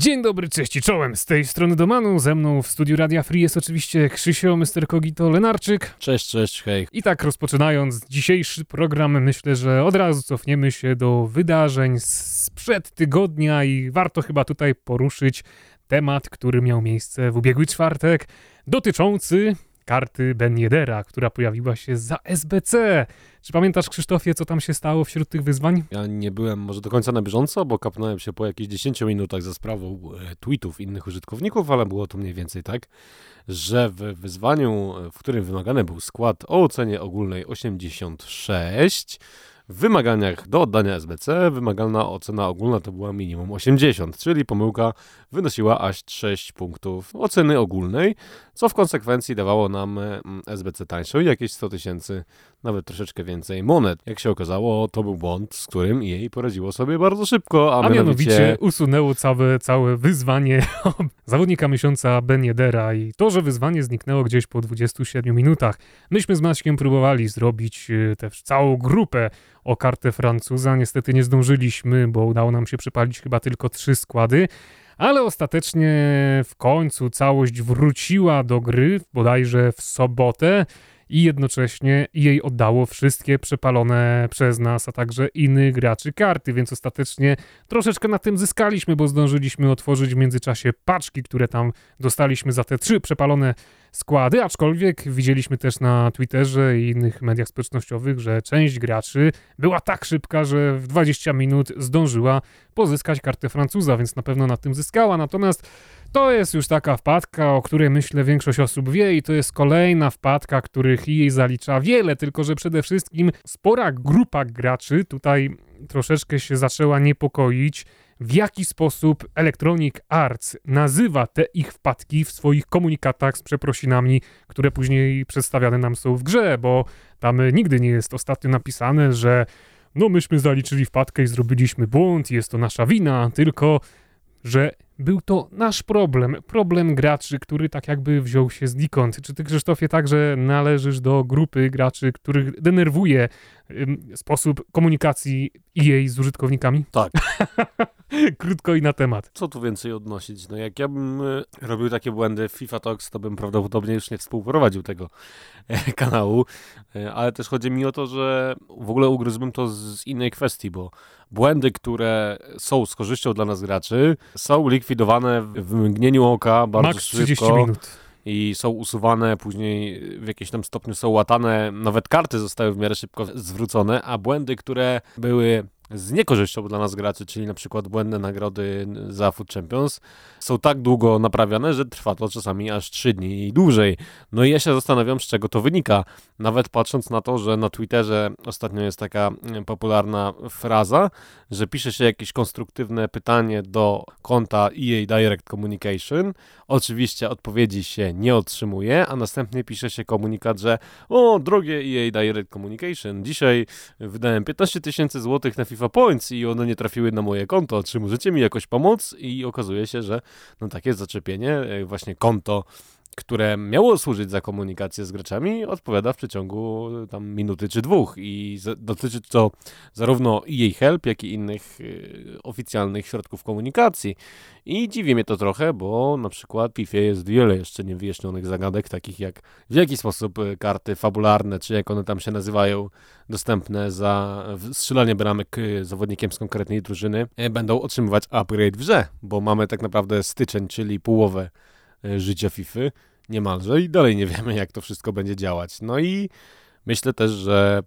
Dzień dobry, cześć i czołem. Z tej strony Domanu, ze mną w studiu Radia Free jest oczywiście Krzysio, Mr. Kogito, Lenarczyk. Cześć, cześć, hej. I tak rozpoczynając dzisiejszy program, myślę, że od razu cofniemy się do wydarzeń sprzed tygodnia i warto chyba tutaj poruszyć temat, który miał miejsce w ubiegły czwartek, dotyczący karty Ben Yedera, która pojawiła się za SBC. Czy pamiętasz, Krzysztofie, co tam się stało wśród tych wyzwań? Ja nie byłem może do końca na bieżąco, bo kapnąłem się po jakichś 10 minutach za sprawą e, tweetów innych użytkowników, ale było to mniej więcej tak, że w wyzwaniu, w którym wymagany był skład o ocenie ogólnej 86, w wymaganiach do oddania SBC wymagalna ocena ogólna to była minimum 80, czyli pomyłka wynosiła aż 6 punktów oceny ogólnej, co w konsekwencji dawało nam mm, SBC tańszą jakieś 100 tysięcy, nawet troszeczkę więcej monet. Jak się okazało, to był błąd, z którym jej poradziło sobie bardzo szybko, a, a mianowicie... mianowicie usunęło całe, całe wyzwanie zawodnika miesiąca Ben Yedera i to, że wyzwanie zniknęło gdzieś po 27 minutach. Myśmy z Maćkiem próbowali zrobić y, tę całą grupę o kartę Francuza. Niestety nie zdążyliśmy, bo udało nam się przypalić chyba tylko trzy składy ale ostatecznie w końcu całość wróciła do gry, bodajże w sobotę i jednocześnie jej oddało wszystkie przepalone przez nas, a także innych graczy karty, więc ostatecznie troszeczkę na tym zyskaliśmy, bo zdążyliśmy otworzyć w międzyczasie paczki, które tam dostaliśmy za te trzy przepalone składy, aczkolwiek widzieliśmy też na Twitterze i innych mediach społecznościowych, że część graczy była tak szybka, że w 20 minut zdążyła pozyskać kartę Francuza, więc na pewno na tym zyskała. Natomiast to jest już taka wpadka, o której myślę większość osób wie i to jest kolejna wpadka, których jej zalicza wiele, tylko że przede wszystkim spora grupa graczy tutaj troszeczkę się zaczęła niepokoić w jaki sposób Electronic Arts nazywa te ich wpadki w swoich komunikatach z przeprosinami, które później przedstawiane nam są w grze, bo tam nigdy nie jest ostatnio napisane, że no myśmy zaliczyli wpadkę i zrobiliśmy błąd, jest to nasza wina, tylko że był to nasz problem, problem graczy, który tak jakby wziął się znikąd. Czy ty, Krzysztofie, także należysz do grupy graczy, których denerwuje sposób komunikacji EA z użytkownikami? Tak. Krótko i na temat. Co tu więcej odnosić? No jak ja bym e, robił takie błędy w FIFA Talks, to bym prawdopodobnie już nie współprowadził tego e, kanału, e, ale też chodzi mi o to, że w ogóle ugryzłbym to z innej kwestii, bo błędy, które są z korzyścią dla nas graczy, są likwidowane w mgnieniu oka bardzo Max 30 szybko. minut i są usuwane, później w jakimś tam stopniu są łatane, nawet karty zostały w miarę szybko zwrócone, a błędy, które były z niekorzyścią dla nas graczy, czyli na przykład błędne nagrody za Food Champions, są tak długo naprawiane, że trwa to czasami aż 3 dni i dłużej. No i ja się zastanawiam, z czego to wynika. Nawet patrząc na to, że na Twitterze ostatnio jest taka mm, popularna fraza, że pisze się jakieś konstruktywne pytanie do konta EA Direct Communication, oczywiście odpowiedzi się nie otrzymuje, a następnie pisze się komunikat, że o, drogie EA Direct Communication, dzisiaj wydałem 15 tysięcy złotych na FIFA FIFA Points i one nie trafiły na moje konto, czy możecie mi jakoś pomóc? I okazuje się, że no takie zaczepienie, e, właśnie konto które miało służyć za komunikację z graczami, odpowiada w przeciągu tam minuty czy dwóch i dotyczy to zarówno jej help, jak i innych y, oficjalnych środków komunikacji. I dziwi mnie to trochę, bo na przykład w FIFA jest wiele jeszcze niewyjaśnionych zagadek, takich jak w jaki sposób y, karty fabularne, czy jak one tam się nazywają, dostępne za strzelanie bramek y, zawodnikiem z konkretnej drużyny, będą otrzymywać upgrade w grze, bo mamy tak naprawdę styczeń, czyli połowę życia FIFA niemalże i dalej nie wiemy, jak to wszystko będzie działać. No i myślę też, że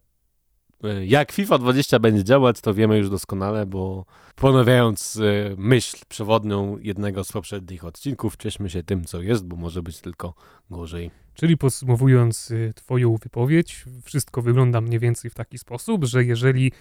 e, jak FIFA 20 będzie działać, to wiemy już doskonale, bo ponawiając e, myśl przewodnią jednego z poprzednich odcinków, cieszmy się tym, co jest, bo może być tylko gorzej. Czyli podsumowując e, Twoją wypowiedź, wszystko wygląda mniej więcej w taki sposób, że jeżeli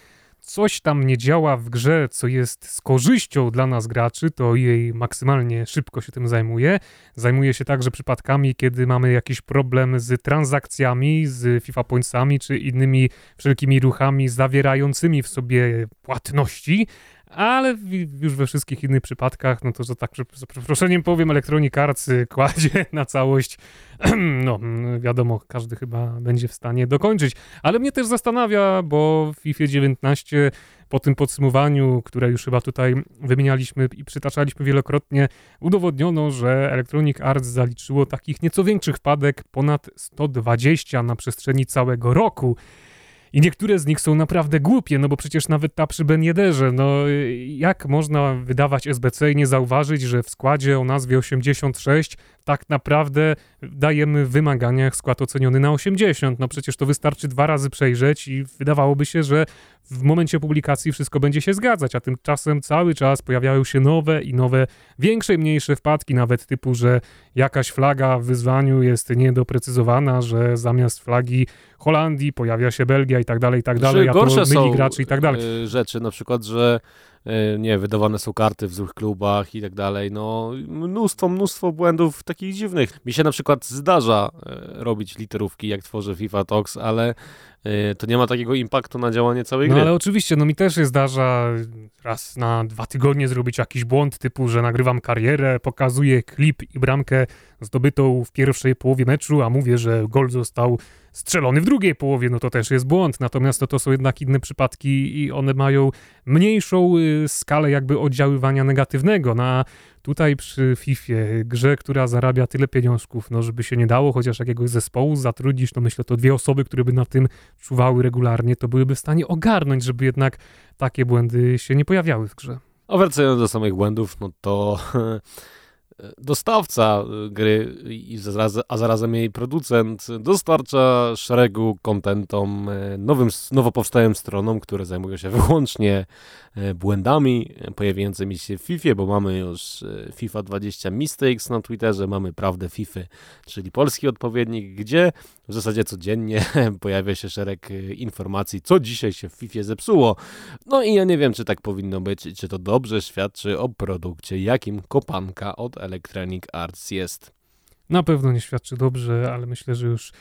coś tam nie działa w grze, co jest z korzyścią dla nas graczy, to jej maksymalnie szybko się tym zajmuje. Zajmuje się także przypadkami, kiedy mamy jakiś problem z transakcjami, z FIFA Pointsami, czy innymi wszelkimi ruchami zawierającymi w sobie płatności, ale już we wszystkich innych przypadkach, no to, że tak z przeproszeniem powiem, Electronic Arts kładzie na całość, no wiadomo, każdy chyba będzie w stanie dokończyć, ale mnie też zastanawia, bo w FIFA 19 po tym podsumowaniu, które już chyba tutaj wymienialiśmy i przytaczaliśmy wielokrotnie, udowodniono, że Electronic Arts zaliczyło takich nieco większych wpadek ponad 120 na przestrzeni całego roku. I niektóre z nich są naprawdę głupie, no bo przecież nawet ta przy Ben Yedderze, no jak można wydawać SBC i nie zauważyć, że w składzie o nazwie 86 tak naprawdę dajemy w wymaganiach skład oceniony na 80. No przecież to wystarczy dwa razy przejrzeć i wydawałoby się, że w momencie publikacji wszystko będzie się zgadzać, a tymczasem cały czas pojawiają się nowe i nowe, większe i mniejsze wpadki, nawet typu, że jakaś flaga w wyzwaniu jest niedoprecyzowana, że zamiast flagi Holandii pojawia się Belgia i tak dalej, i tak dalej, a to myli graczy i tak dalej. Y, rzeczy, na przykład, że E, nie, wydawane są karty w złych klubach i tak dalej. No, mnóstwo, mnóstwo błędów takich dziwnych. Mi się na przykład zdarza e, robić literówki, jak tworzę FIFA Talks, ale e, to nie ma takiego impaktu na działanie całej no, gry. No ale oczywiście, no mi też się zdarza raz na dwa tygodnie zrobić jakiś błąd typu, że nagrywam karierę, pokazuję klip i bramkę zdobytą w pierwszej połowie meczu, a mówię, że gol został strzelony w drugiej połowie, no to też jest błąd. Natomiast to, to są jednak inne przypadki i one mają mniejszą y, skalę jakby oddziaływania negatywnego. Na tutaj przy FIFA, grze, która zarabia tyle pieniążków, no żeby się nie dało chociaż jakiegoś zespołu zatrudnić, no myślę, to dwie osoby, które by na tym czuwały regularnie, to byłyby w stanie ogarnąć, żeby jednak takie błędy się nie pojawiały w grze. A wracając do samych błędów, no to dostawca gry, a zarazem jej producent, dostarcza szeregu kontentom e, nowym, nowo powstałym stronom, które zajmują się wyłącznie e, błędami pojawiającymi się w FIFA, bo mamy już e, FIFA 20 Mistakes na Twitterze, mamy Prawdę FIFA, czyli polski odpowiednik, gdzie w zasadzie codziennie pojawia się szereg informacji, co dzisiaj się w FIFA zepsuło. No i ja nie wiem, czy tak powinno być, czy to dobrze świadczy o produkcie, jakim kopanka od Electronic Arts jest. Na pewno nie świadczy dobrze, ale myślę, że już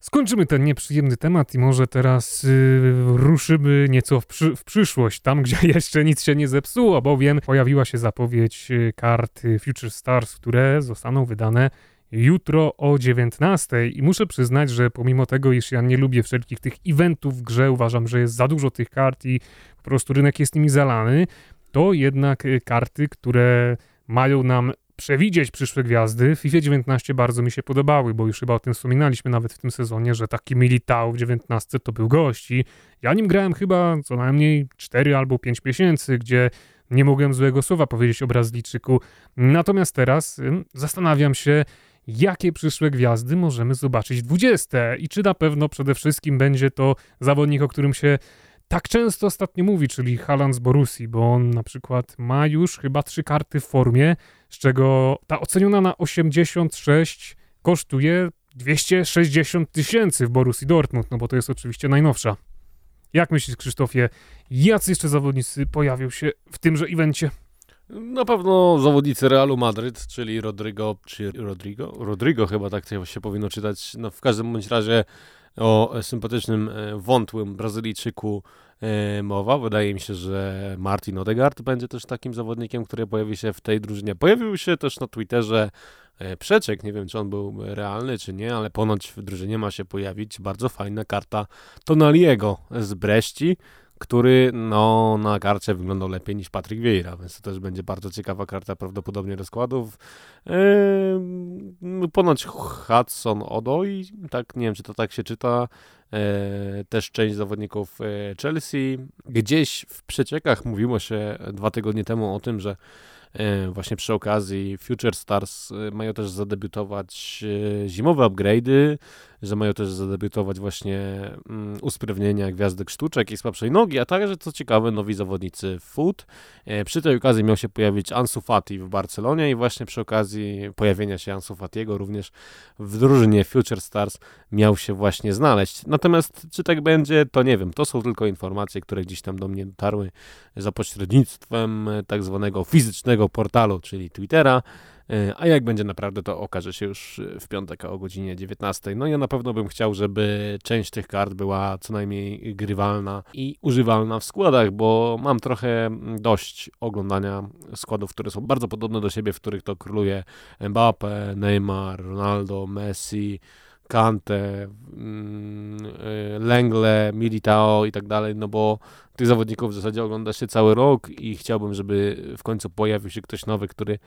skończymy ten nieprzyjemny temat i może teraz yy, ruszymy nieco w, przy, w, przyszłość, tam gdzie jeszcze nic się nie zepsuło, bowiem pojawiła się zapowiedź y, kart Future Stars, które zostaną wydane jutro o 19 i muszę przyznać, że pomimo tego, iż ja nie lubię wszelkich tych eventów w grze, uważam, że jest za dużo tych kart i po prostu rynek jest nimi zalany, to jednak y, karty, które mają nam przewidzieć przyszłe gwiazdy. FIFA 19 bardzo mi się podobały, bo już chyba o tym wspominaliśmy nawet w tym sezonie, że taki Militao w 19 to był gość i ja nim grałem chyba co najmniej 4 albo 5 miesięcy, gdzie nie mogłem złego słowa powiedzieć o Brazylijczyku. Natomiast teraz zastanawiam się, jakie przyszłe gwiazdy możemy zobaczyć w 20 i czy na pewno przede wszystkim będzie to zawodnik, o którym się tak często ostatnio mówi, czyli Haaland z Borusi, bo on na przykład ma już chyba trzy karty w formie, z czego ta oceniona na 86 kosztuje 260 tysięcy w Borusi Dortmund, no bo to jest oczywiście najnowsza. Jak myślisz, Krzysztofie, jacy jeszcze zawodnicy pojawią się w tymże evencie? Na pewno zawodnicy Realu Madryt, czyli Rodrigo, czy Rodrigo? Rodrigo chyba tak się powinno czytać. No w każdym bądź razie o sympatycznym, e, wątłym Brazylijczyku e, mowa. Wydaje mi się, że Martin Odegaard będzie też takim zawodnikiem, który pojawi się w tej drużynie. Pojawił się też na Twitterze e, przeczek, nie wiem czy on był realny czy nie, ale ponoć w drużynie ma się pojawić bardzo fajna karta Tonaliego z Breści, który no, na karcie wyglądał lepiej niż Patrick Vieira, więc to też będzie bardzo ciekawa karta prawdopodobnie rozkładów. Yy, ponoć Hudson Odoi, tak, nie wiem czy to tak się czyta, yy, też część zawodników e, Chelsea. Gdzieś w przeciekach mówiło się dwa tygodnie temu o tym, że właśnie przy okazji Future Stars e, mają też zadebiutować e, zimowe upgrade'y, że mają też zadebiutować właśnie mm, usprawnienia gwiazdek sztuczek i słabszej nogi, a także, co ciekawe, nowi zawodnicy foot. Przy tej okazji miał się pojawić Ansu Fati w Barcelonie i właśnie przy okazji pojawienia się Ansu Fatiego również w drużynie Future Stars miał się właśnie znaleźć. Natomiast czy tak będzie, to nie wiem. To są tylko informacje, które gdzieś tam do mnie dotarły za pośrednictwem tak zwanego fizycznego portalu, czyli Twittera. E, a jak będzie naprawdę, to okaże się już w piątek o godzinie 19. No ja na pewno bym chciał, żeby część tych kart była co najmniej grywalna i używalna w składach, bo mam trochę dość oglądania składów, które są bardzo podobne do siebie, w których to króluje Mbappe, Neymar, Ronaldo, Messi, Kante, mm, y, Lengle, Militao i tak dalej, no bo tych zawodników w zasadzie ogląda się cały rok i chciałbym, żeby w końcu pojawił się ktoś nowy, który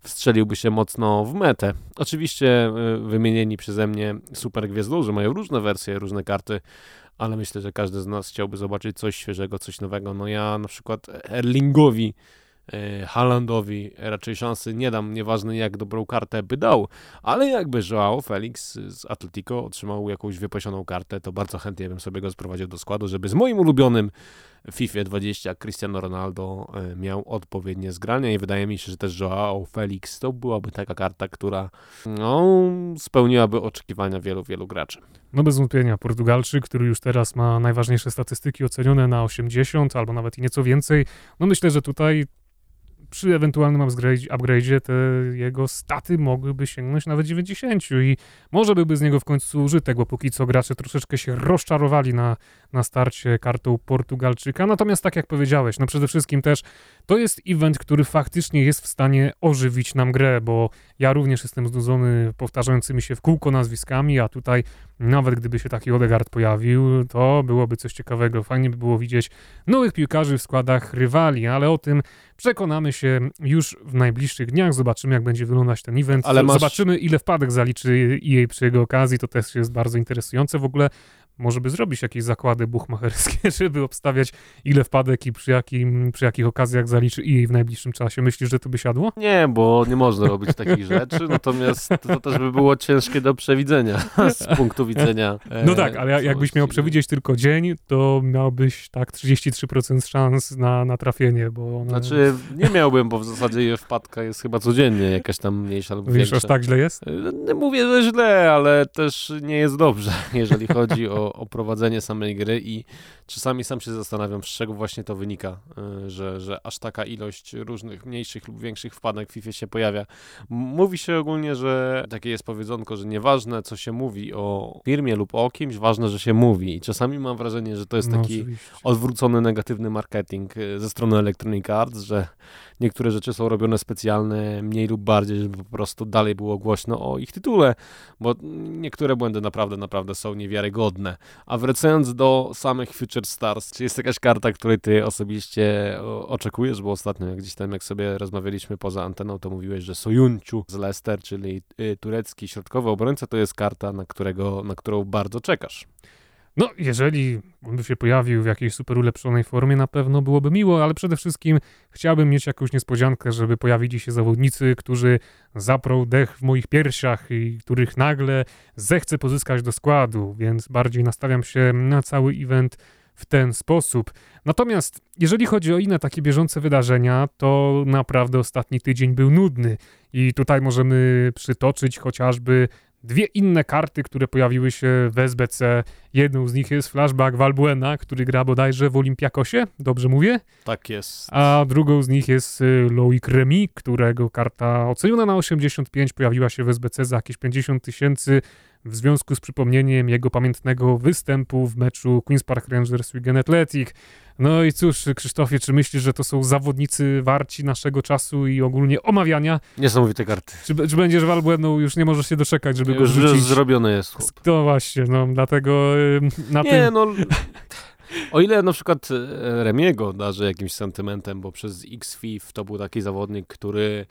wstrzeliłby się mocno w metę. Oczywiście y, wymienieni przeze mnie super gwiazdorzy mają różne wersje, różne karty, ale myślę, że każdy z nas chciałby zobaczyć coś świeżego, coś nowego. No ja na przykład Erlingowi Haalandowi raczej szansy nie dam, nieważne jak dobrą kartę by dał, ale jakby Joao Felix z Atletico otrzymał jakąś wypasioną kartę, to bardzo chętnie bym sobie go sprowadził do składu, żeby z moim ulubionym FIFA 20 Cristiano Ronaldo e, miał odpowiednie zgrania i wydaje mi się, że też Joao Felix to byłaby taka karta, która no, spełniłaby oczekiwania wielu, wielu graczy. No bez wątpienia, Portugalczyk, który już teraz ma najważniejsze statystyki ocenione na 80 albo nawet i nieco więcej, no myślę, że tutaj przy ewentualnym upgrade'zie te jego staty mogłyby sięgnąć nawet 90 i może byłby z niego w końcu użytek, bo póki co gracze troszeczkę się rozczarowali na, na starcie kartą Portugalczyka. Natomiast tak jak powiedziałeś, no przede wszystkim też to jest event, który faktycznie jest w stanie ożywić nam grę, bo ja również jestem znudzony powtarzającymi się w kółko nazwiskami, a tutaj nawet gdyby się taki Odegaard pojawił, to byłoby coś ciekawego. Fajnie by było widzieć nowych piłkarzy w składach rywali, ale o tym przekonamy się już w najbliższych dniach. Zobaczymy, jak będzie wyglądać ten event. Ale masz... Zobaczymy, ile wpadek zaliczy jej przy jego okazji. To też jest bardzo interesujące. W ogóle może by zrobić jakieś zakłady buchmacherskie, żeby obstawiać ile wpadek i przy, jakim, przy jakich okazjach zaliczy i w najbliższym czasie. Myślisz, że to by siadło? Nie, bo nie można robić takich rzeczy, natomiast to też by było ciężkie do przewidzenia z punktu widzenia. E, no tak, ale jakbyś miał przewidzieć tylko dzień, to miałbyś tak 33% szans na, na trafienie, bo... One... Znaczy nie miałbym, bo w zasadzie je wpadka jest chyba codziennie jakaś tam mniejsza lub Wiesz, większa. aż tak źle jest? E, mówię, że źle, ale też nie jest dobrze, jeżeli chodzi o o, prowadzenie samej gry i czasami sam się zastanawiam, z czego właśnie to wynika, y, że, że aż taka ilość różnych mniejszych lub większych wpadek w FIFA się pojawia. Mówi się ogólnie, że takie jest powiedzonko, że nieważne co się mówi o firmie lub o kimś, ważne, że się mówi i czasami mam wrażenie, że to jest no, taki oczywiście. odwrócony negatywny marketing y, ze strony Electronic Arts, że niektóre rzeczy są robione specjalne, mniej lub bardziej, żeby po prostu dalej było głośno o ich tytule, bo niektóre błędy naprawdę, naprawdę są niewiarygodne. A wracając do samych Future Stars, czy jest jakaś karta, której ty osobiście oczekujesz, bo ostatnio gdzieś tam jak sobie rozmawialiśmy poza anteną, to mówiłeś, że Sojunciu z Leicester, czyli y, turecki środkowy obrońca, to jest karta, na, którego, na którą bardzo czekasz. No, jeżeli on by się pojawił w jakiejś super ulepszonej formie, na pewno byłoby miło, ale przede wszystkim chciałbym mieć jakąś niespodziankę, żeby pojawili się zawodnicy, którzy zaprą dech w moich piersiach i których nagle zechcę pozyskać do składu, więc bardziej nastawiam się na cały event w ten sposób. Natomiast jeżeli chodzi o inne takie bieżące wydarzenia, to naprawdę ostatni tydzień był nudny i tutaj możemy przytoczyć chociażby dwie inne karty, które pojawiły się w SBC. Jedną z nich jest flashback Valbuena, który gra bodajże w Olimpiakosie, dobrze mówię? Tak jest. A drugą z nich jest y, Loic Remy, którego karta oceniona na 85 pojawiła się w SBC za jakieś 50 tysięcy w związku z przypomnieniem jego pamiętnego występu w meczu Queen's Park Rangers Wigan Athletic. No i cóż, Krzysztofie, czy myślisz, że to są zawodnicy warci naszego czasu i ogólnie omawiania? Niesamowite karty. Czy, czy będziesz Valbueną, już nie możesz się doczekać, żeby już, go rzucić? Już zrobione jest. Chłop. To właśnie, no dlatego na nie, tym... no... O ile na przykład e, Remiego darzy jakimś sentymentem, bo przez XFIF to był taki zawodnik, który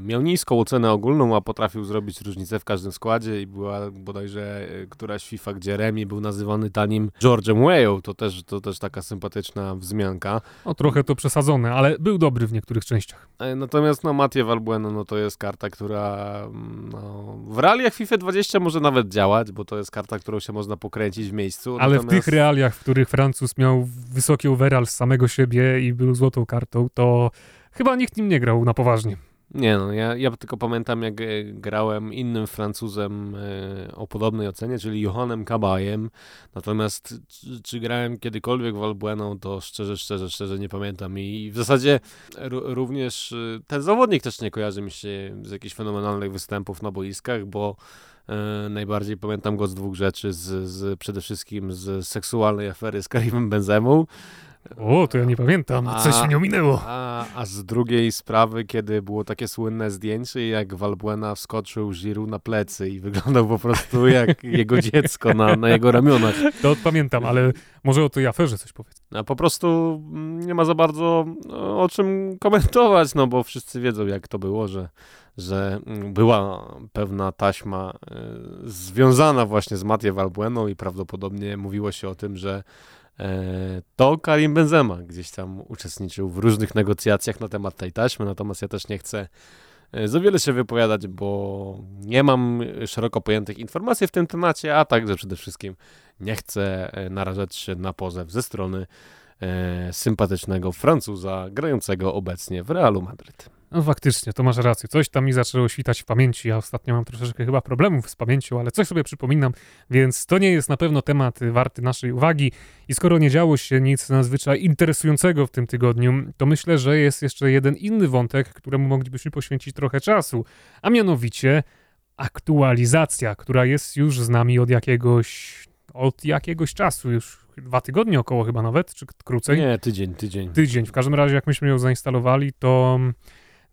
miał niską ocenę ogólną, a potrafił zrobić różnicę w każdym składzie i była bodajże e, któraś FIFA, gdzie Remi był nazywany tanim George'em Way'ą, to też, to też taka sympatyczna wzmianka. O, trochę to przesadzone, ale był dobry w niektórych częściach. E, natomiast no Mattie Valbueno, no to jest karta, która mm, no, w realiach FIFA 20 może nawet działać, bo to jest karta, którą się można pokręcić w miejscu. Ale natomiast... w tych realiach, w których Francuz miał wysoki overall z samego siebie i był złotą kartą, to chyba nikt nim nie grał na poważnie. Nie no, ja, ja tylko pamiętam jak e, grałem innym Francuzem e, o podobnej ocenie, czyli Johannem Kabajem, natomiast czy, czy grałem kiedykolwiek w Albueną, to szczerze, szczerze, szczerze nie pamiętam. I w zasadzie również e, ten zawodnik też nie kojarzy mi się z jakichś fenomenalnych występów na boiskach, bo najbardziej pamiętam go z dwóch rzeczy, z, z, przede wszystkim z seksualnej afery z Karimem Benzemą, o, to ja nie pamiętam, a, coś mi minęło. A, a z drugiej sprawy, kiedy było takie słynne zdjęcie, jak Valbuena wskoczył Giroud na plecy i wyglądał po prostu jak jego dziecko na, na jego ramionach. To pamiętam, ale może o tej aferze coś powiedz. A po prostu nie ma za bardzo no, o czym komentować, no bo wszyscy wiedzą jak to było, że, że była pewna taśma y, związana właśnie z Mattie Valbueną i prawdopodobnie mówiło się o tym, że E, to Karim Benzema gdzieś tam uczestniczył w różnych negocjacjach na temat tej taśmy, natomiast ja też nie chcę e, za wiele się wypowiadać, bo nie mam szeroko pojętych informacji w tym temacie, a także przede wszystkim nie chcę e, narażać się na pozew ze strony sympatycznego Francuza grającego obecnie w Realu Madryt. No faktycznie, to masz rację. Coś tam mi zaczęło świtać w pamięci. Ja ostatnio mam troszeczkę chyba problemów z pamięcią, ale coś sobie przypominam, więc to nie jest na pewno temat warty naszej uwagi. I skoro nie działo się nic nadzwyczaj interesującego w tym tygodniu, to myślę, że jest jeszcze jeden inny wątek, któremu moglibyśmy poświęcić trochę czasu, a mianowicie aktualizacja, która jest już z nami od jakiegoś, od jakiegoś czasu, już dwa tygodnie około chyba nawet, czy krócej. Nie, tydzień, tydzień. Tydzień. W każdym razie, jak myśmy ją zainstalowali, to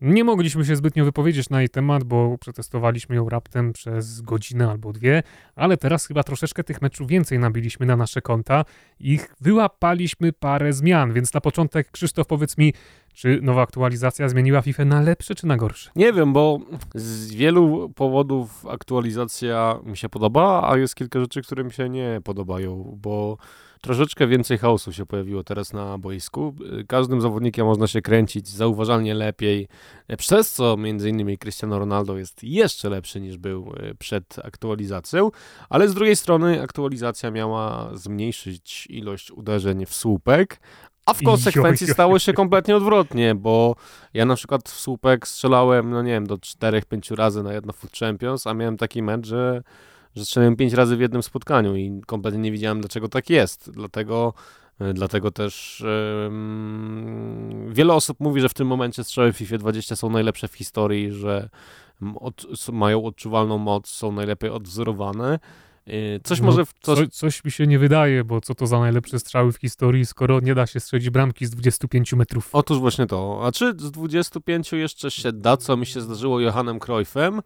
nie mogliśmy się zbytnio wypowiedzieć na jej temat, bo przetestowaliśmy ją raptem przez godzinę albo dwie, ale teraz chyba troszeczkę tych meczów więcej nabiliśmy na nasze konta i wyłapaliśmy parę zmian, więc na początek Krzysztof powiedz mi, czy nowa aktualizacja zmieniła FIFA na lepsze czy na gorsze? Nie wiem, bo z wielu powodów aktualizacja mi się podoba, a jest kilka rzeczy, które mi się nie podobają, bo troszeczkę więcej chaosu się pojawiło teraz na boisku. Każdym zawodnikiem można się kręcić zauważalnie lepiej, przez co między innymi Cristiano Ronaldo jest jeszcze lepszy niż był e, przed aktualizacją, ale z drugiej strony aktualizacja miała zmniejszyć ilość uderzeń w słupek, a w konsekwencji stało się kompletnie odwrotnie, bo ja na przykład w słupek strzelałem, no nie wiem, do 4-5 razy na jedno Foot Champions, a miałem taki mecz, że że strzeliłem pięć razy w jednym spotkaniu i kompletnie nie wiedziałem, dlaczego tak jest. Dlatego, e, dlatego też um, wiele osób mówi, że w tym momencie strzały w FIFA 20 są najlepsze w historii, że od, mają odczuwalną moc, są najlepiej odwzorowane. E, coś no, może... W, coś... Co, coś mi się nie wydaje, bo co to za najlepsze strzały w historii, skoro nie da się strzelić bramki z 25 metrów. Otóż właśnie to. A czy z 25 jeszcze się da, co mi się zdarzyło Johannem Cruyffem,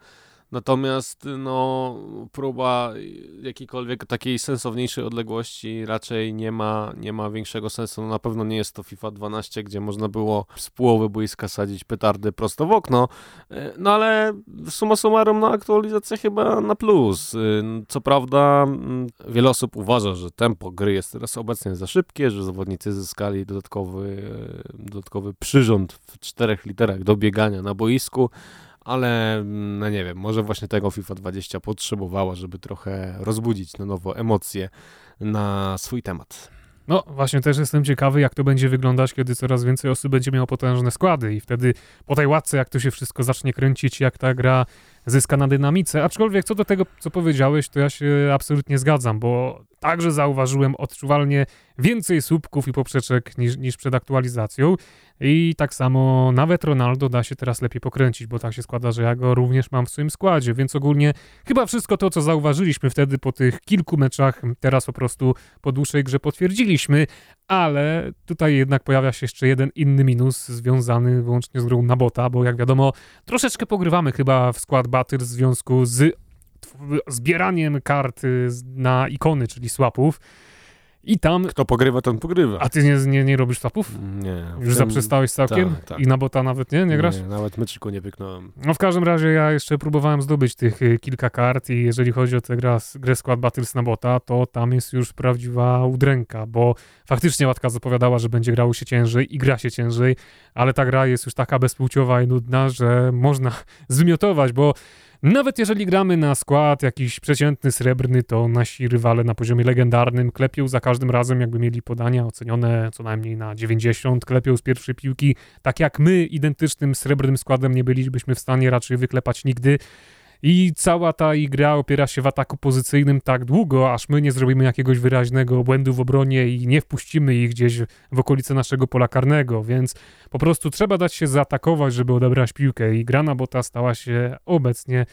Natomiast no, próba jakiejkolwiek takiej sensowniejszej odległości raczej nie ma, nie ma większego sensu. No, na pewno nie jest to FIFA 12, gdzie można było z połowy boiska sadzić petardy prosto w okno. E, no ale suma summarum, no aktualizacja chyba na plus. E, co prawda wiele osób uważa, że tempo gry jest teraz obecnie za szybkie, że zawodnicy zyskali dodatkowy, e, dodatkowy przyrząd w czterech literach do biegania na boisku ale no nie wiem, może właśnie tego FIFA 20 potrzebowała, żeby trochę rozbudzić na nowo emocje na swój temat. No właśnie też jestem ciekawy, jak to będzie wyglądać, kiedy coraz więcej osób będzie miało potężne składy i wtedy po tej łatce, jak to się wszystko zacznie kręcić, jak ta gra zyska na dynamice. Aczkolwiek co do tego, co powiedziałeś, to ja się absolutnie zgadzam, bo także zauważyłem odczuwalnie więcej słupków i poprzeczek niż, niż przed aktualizacją. I tak samo nawet Ronaldo da się teraz lepiej pokręcić, bo tak się składa, że ja go również mam w swoim składzie, więc ogólnie chyba wszystko to, co zauważyliśmy wtedy po tych kilku meczach, teraz po prostu po dłuższej grze potwierdziliśmy, ale tutaj jednak pojawia się jeszcze jeden inny minus związany wyłącznie z grą na bota, bo jak wiadomo, troszeczkę pogrywamy chyba w skład Battle w związku z zbieraniem kart na ikony, czyli swapów. I tam... Kto pogrywa, ten pogrywa. A ty nie, nie, nie robisz swapów? Nie. Już tym... zaprzestałeś całkiem? Tak, tak. I na bota nawet nie? Nie grasz? Nie, nawet meczyku nie pyknąłem. No w każdym razie ja jeszcze próbowałem zdobyć tych y, kilka kart i jeżeli chodzi o tę grę, grę Squad Battles na bota, to tam jest już prawdziwa udręka, bo faktycznie Łatka zapowiadała, że będzie grało się ciężej i gra się ciężej, ale ta gra jest już taka bezpłciowa i nudna, że można zwymiotować, bo Nawet jeżeli gramy na skład jakiś przeciętny srebrny, to nasi rywale na poziomie legendarnym klepią za każdym razem, jakby mieli podania ocenione co najmniej na 90, klepią z pierwszej piłki, tak jak my identycznym srebrnym składem nie bylibyśmy w stanie raczej wyklepać nigdy. I cała ta gra opiera się w ataku pozycyjnym tak długo, aż my nie zrobimy jakiegoś wyraźnego błędu w obronie i nie wpuścimy ich gdzieś w okolice naszego pola karnego, więc po prostu trzeba dać się zaatakować, żeby odebrać piłkę i gra na bota stała się obecnie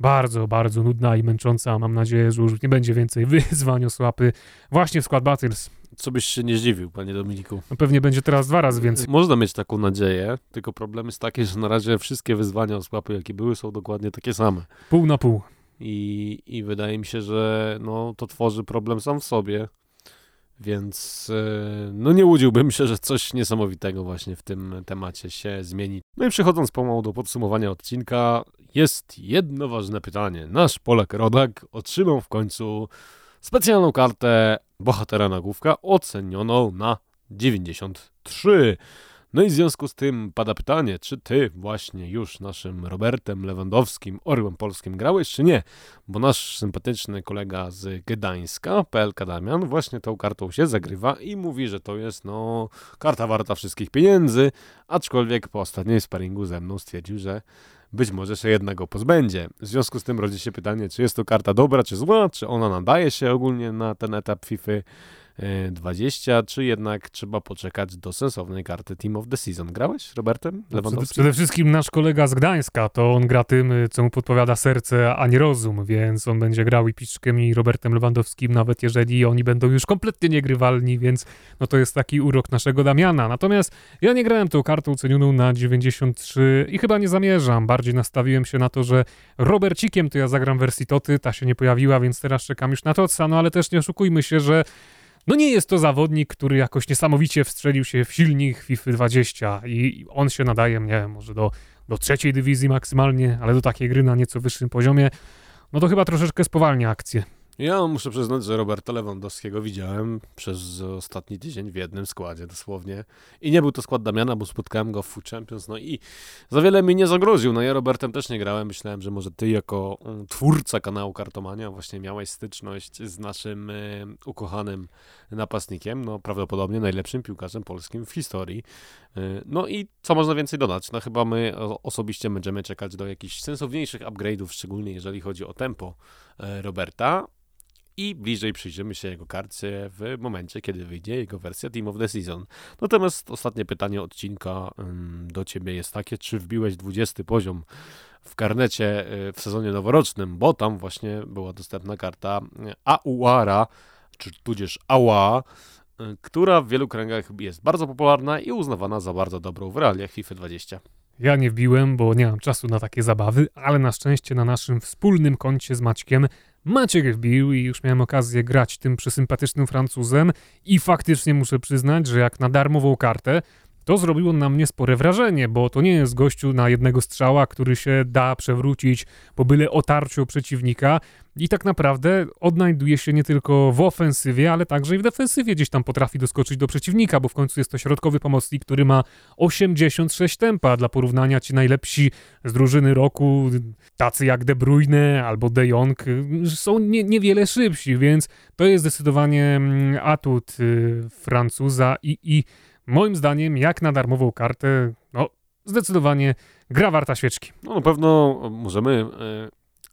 bardzo, bardzo nudna i męcząca. Mam nadzieję, że już nie będzie więcej wyzwań o słapy właśnie w skład Battles. Co byś się nie zdziwił, panie Dominiku. No pewnie będzie teraz dwa razy więcej. Można mieć taką nadzieję, tylko problem jest taki, że na razie wszystkie wyzwania słapy, jakie były, są dokładnie takie same. Pół na pół. I, i wydaje mi się, że no, to tworzy problem sam w sobie. Więc e, no nie łudziłbym się, że coś niesamowitego właśnie w tym temacie się zmieni. No i przechodząc pomału do podsumowania odcinka, jest jedno ważne pytanie. Nasz Polak Rodak otrzymał w końcu specjalną kartę bohatera nagłówka ocenioną na 93. No i w związku z tym pada pytanie, czy ty właśnie już naszym Robertem Lewandowskim, orłem polskim grałeś, czy nie? Bo nasz sympatyczny kolega z Gdańska, PLK Damian, właśnie tą kartą się zagrywa i mówi, że to jest no karta warta wszystkich pieniędzy, aczkolwiek po ostatniej sparingu ze mną stwierdził, że być może się jednak go pozbędzie. W związku z tym rodzi się pytanie, czy jest to karta dobra, czy zła, czy ona nadaje się ogólnie na ten etap FIFA 20, czy jednak trzeba poczekać do sensownej karty Team of the Season. Grałeś, Robertem no, Lewandowskim? Przede wszystkim nasz kolega z Gdańska, to on gra tym, co mu podpowiada serce, a nie rozum, więc on będzie grał i Piszczkiem i Robertem Lewandowskim, nawet jeżeli oni będą już kompletnie niegrywalni, więc no to jest taki urok naszego Damiana. Natomiast ja nie grałem tą kartą cenioną na 93 i chyba nie zamierzam. Bardziej nastawiłem się na to, że Robercikiem to ja zagram wersji Toty, ta się nie pojawiła, więc teraz czekam już na Totsa, no ale też nie oszukujmy się, że no nie jest to zawodnik, który jakoś niesamowicie wstrzelił się w silnik FIFA 20 i on się nadaje, nie wiem, może do, do trzeciej dywizji maksymalnie, ale do takiej gry na nieco wyższym poziomie, no to chyba troszeczkę spowalnia akcję. Ja muszę przyznać, że Roberta Lewandowskiego widziałem przez ostatni tydzień w jednym składzie dosłownie. I nie był to skład Damiana, bo spotkałem go w Food Champions, no i za wiele mi nie zagroził. No ja Robertem też nie grałem. Myślałem, że może ty jako um, twórca kanału Kartomania właśnie miałeś styczność z naszym y, ukochanym napastnikiem, no prawdopodobnie najlepszym piłkarzem polskim w historii. Y, no i co można więcej dodać? No chyba my osobiście będziemy czekać do jakichś sensowniejszych upgrade'ów, szczególnie jeżeli chodzi o tempo y, Roberta i bliżej przyjrzymy się jego karcie w momencie, kiedy wyjdzie jego wersja Team of the Season. Natomiast ostatnie pytanie odcinka do ciebie jest takie, czy wbiłeś 20 poziom w karnecie y, w sezonie noworocznym, bo tam właśnie była dostępna karta Auara, czy tudzież Aua, y, która w wielu kręgach jest bardzo popularna i uznawana za bardzo dobrą w realiach FIFA 20. Ja nie wbiłem, bo nie mam czasu na takie zabawy, ale na szczęście na naszym wspólnym koncie z Maćkiem Maciek wbił i już miałem okazję grać tym przesympatycznym Francuzem i faktycznie muszę przyznać, że jak na darmową kartę, to zrobiło na mnie spore wrażenie, bo to nie jest gościu na jednego strzała, który się da przewrócić po byle otarciu przeciwnika i tak naprawdę odnajduje się nie tylko w ofensywie, ale także i w defensywie gdzieś tam potrafi doskoczyć do przeciwnika, bo w końcu jest to środkowy pomocnik, który ma 86 tempa. Dla porównania ci najlepsi z drużyny roku, tacy jak De Bruyne albo De Jong, są nie, niewiele szybsi, więc to jest zdecydowanie mm, atut y, Francuza i, i moim zdaniem, jak na darmową kartę, no zdecydowanie gra warta świeczki. No na pewno możemy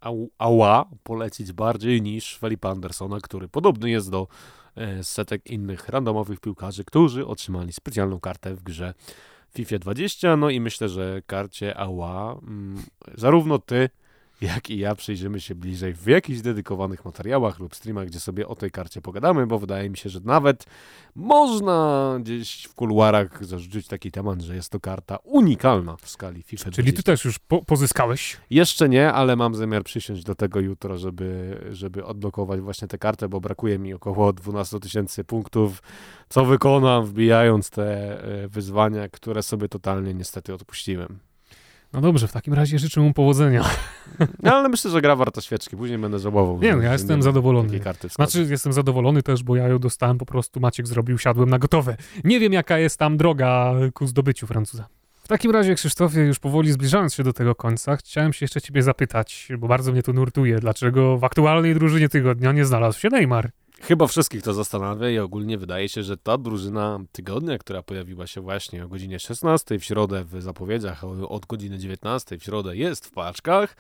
e, Ała polecić bardziej niż Felipe Andersona, który podobny jest do e, setek innych randomowych piłkarzy, którzy otrzymali specjalną kartę w grze FIFA 20. No i myślę, że karcie Ała mm, zarówno ty, jak i ja przyjrzymy się bliżej w jakichś dedykowanych materiałach lub streamach, gdzie sobie o tej karcie pogadamy, bo wydaje mi się, że nawet można gdzieś w kuluarach zarzucić taki temat, że jest to karta unikalna w skali FIFA. Czyli ty też już po pozyskałeś? Jeszcze nie, ale mam zamiar przysiąść do tego jutro, żeby, żeby odblokować właśnie tę kartę, bo brakuje mi około 12 tysięcy punktów, co wykonam wbijając te e, wyzwania, które sobie totalnie niestety odpuściłem. No dobrze, w takim razie życzę mu powodzenia. No, ale myślę, że gra warta świeczki. Później będę żałował. Nie, no, ja jestem zadowolony. Znaczy, jestem zadowolony też, bo ja ją dostałem po prostu, Maciek zrobił, siadłem na gotowe. Nie wiem, jaka jest tam droga ku zdobyciu Francuza takim razie, Krzysztofie, już powoli zbliżając się do tego końca, chciałem się jeszcze ciebie zapytać, bo bardzo mnie to nurtuje, dlaczego w aktualnej drużynie tygodnia nie znalazł się Neymar? Chyba wszystkich to zastanawia i ogólnie wydaje się, że ta drużyna tygodnia, która pojawiła się właśnie o godzinie 16 w środę w zapowiedziach, od godziny 19 w środę jest w paczkach,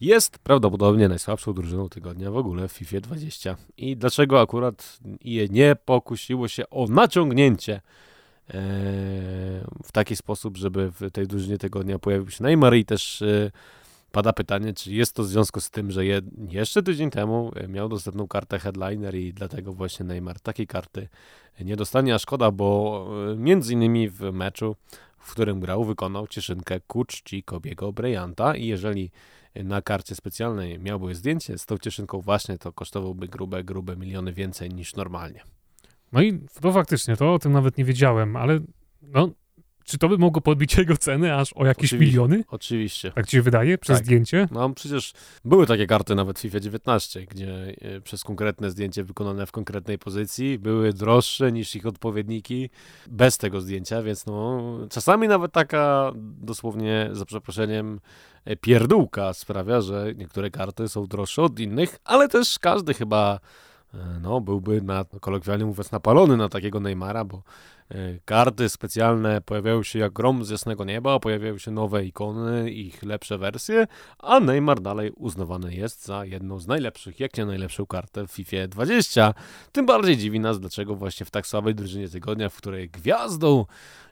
jest prawdopodobnie najsłabszą drużyną tygodnia w ogóle w FIFA 20. I dlaczego akurat nie pokusiło się o naciągnięcie e, w taki sposób, żeby w tej drużynie tygodnia pojawił się Neymar i też e, pada pytanie, czy jest to w związku z tym, że je, jeszcze tydzień temu e, miał dostępną kartę headliner i dlatego właśnie Neymar takiej karty nie dostanie, a szkoda, bo między innymi w meczu, w którym grał, wykonał cieszynkę ku czci Kobiego Bryanta i jeżeli na karcie specjalnej miałby zdjęcie z tą cieszynką właśnie, to kosztowałby grube, grube miliony więcej niż normalnie. No i to faktycznie, to o tym nawet nie wiedziałem, ale no, czy to by mogło podbić jego cenę aż o jakieś Oczywiście. miliony? Oczywiście. Tak ci się wydaje? Przez Tak. zdjęcie? No przecież były takie karty nawet w FIFA 19, gdzie e, przez konkretne zdjęcie wykonane w konkretnej pozycji były droższe niż ich odpowiedniki bez tego zdjęcia, więc no czasami nawet taka dosłownie za przeproszeniem e, pierdółka sprawia, że niektóre karty są droższe od innych, ale też każdy chyba no, byłby na kolokwialnie mówiąc napalony na takiego Neymara, bo e, karty specjalne pojawiają się jak grom z jasnego nieba, pojawiają się nowe ikony, ich lepsze wersje, a Neymar dalej uznawany jest za jedną z najlepszych, jak nie najlepszą kartę w FIFA 20. Tym bardziej dziwi nas, dlaczego właśnie w tak słabej drużynie tygodnia, w której gwiazdą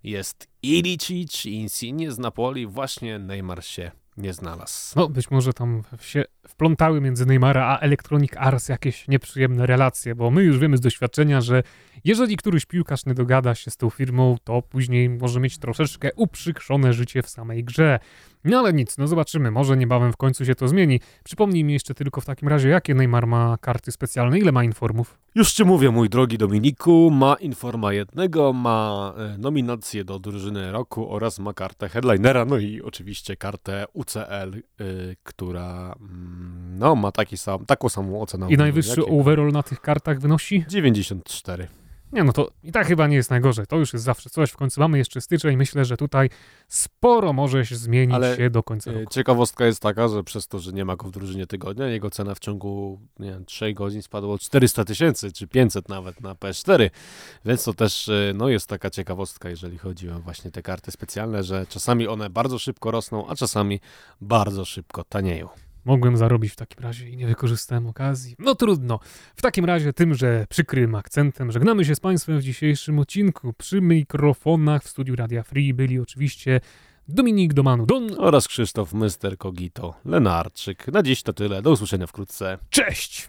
jest Ilicic i Insigne z Napoli, właśnie Neymar się nie znalazł. No, być może tam się wplątały między Neymara a Electronic Arts jakieś nieprzyjemne relacje, bo my już wiemy z doświadczenia, że jeżeli któryś piłkarz nie dogada się z tą firmą, to później może mieć troszeczkę uprzykrzone życie w samej grze. No ale nic, no zobaczymy, może niebawem w końcu się to zmieni. Przypomnij mi jeszcze tylko w takim razie, jakie Neymar ma karty specjalne, ile ma informów? Już ci mówię, mój drogi Dominiku, ma Informa jednego, ma e, nominację do drużyny roku oraz ma kartę headlinera, no i oczywiście kartę UCL, y, która mm, no, ma taki sam, taką samą ocenę. I najwyższy jak- overall na tych kartach wynosi? 94. Nie, no to i tak chyba nie jest najgorzej. To już jest zawsze coś. W końcu mamy jeszcze styczeń. Myślę, że tutaj sporo może się zmienić Ale, się do końca E, roku. Ciekawostka jest taka, że przez to, że nie ma go w drużynie tygodnia, jego cena w ciągu nie wiem, 3 godzin spadła o 400 tysięcy, czy 500 nawet na PS4, więc to też e, no, jest taka ciekawostka, jeżeli chodzi o właśnie te karty specjalne, że czasami one bardzo szybko rosną, a czasami bardzo szybko tanieją. Mogłem zarobić w takim razie i nie wykorzystałem okazji. No trudno. W takim razie tymże przykrym akcentem żegnamy się z Państwem w dzisiejszym odcinku. Przy mikrofonach w studiu Radia Free byli oczywiście Dominik Domanu Don. Oraz Krzysztof Myster Kogito Lenarczyk. Na dziś to tyle, do usłyszenia wkrótce. Cześć!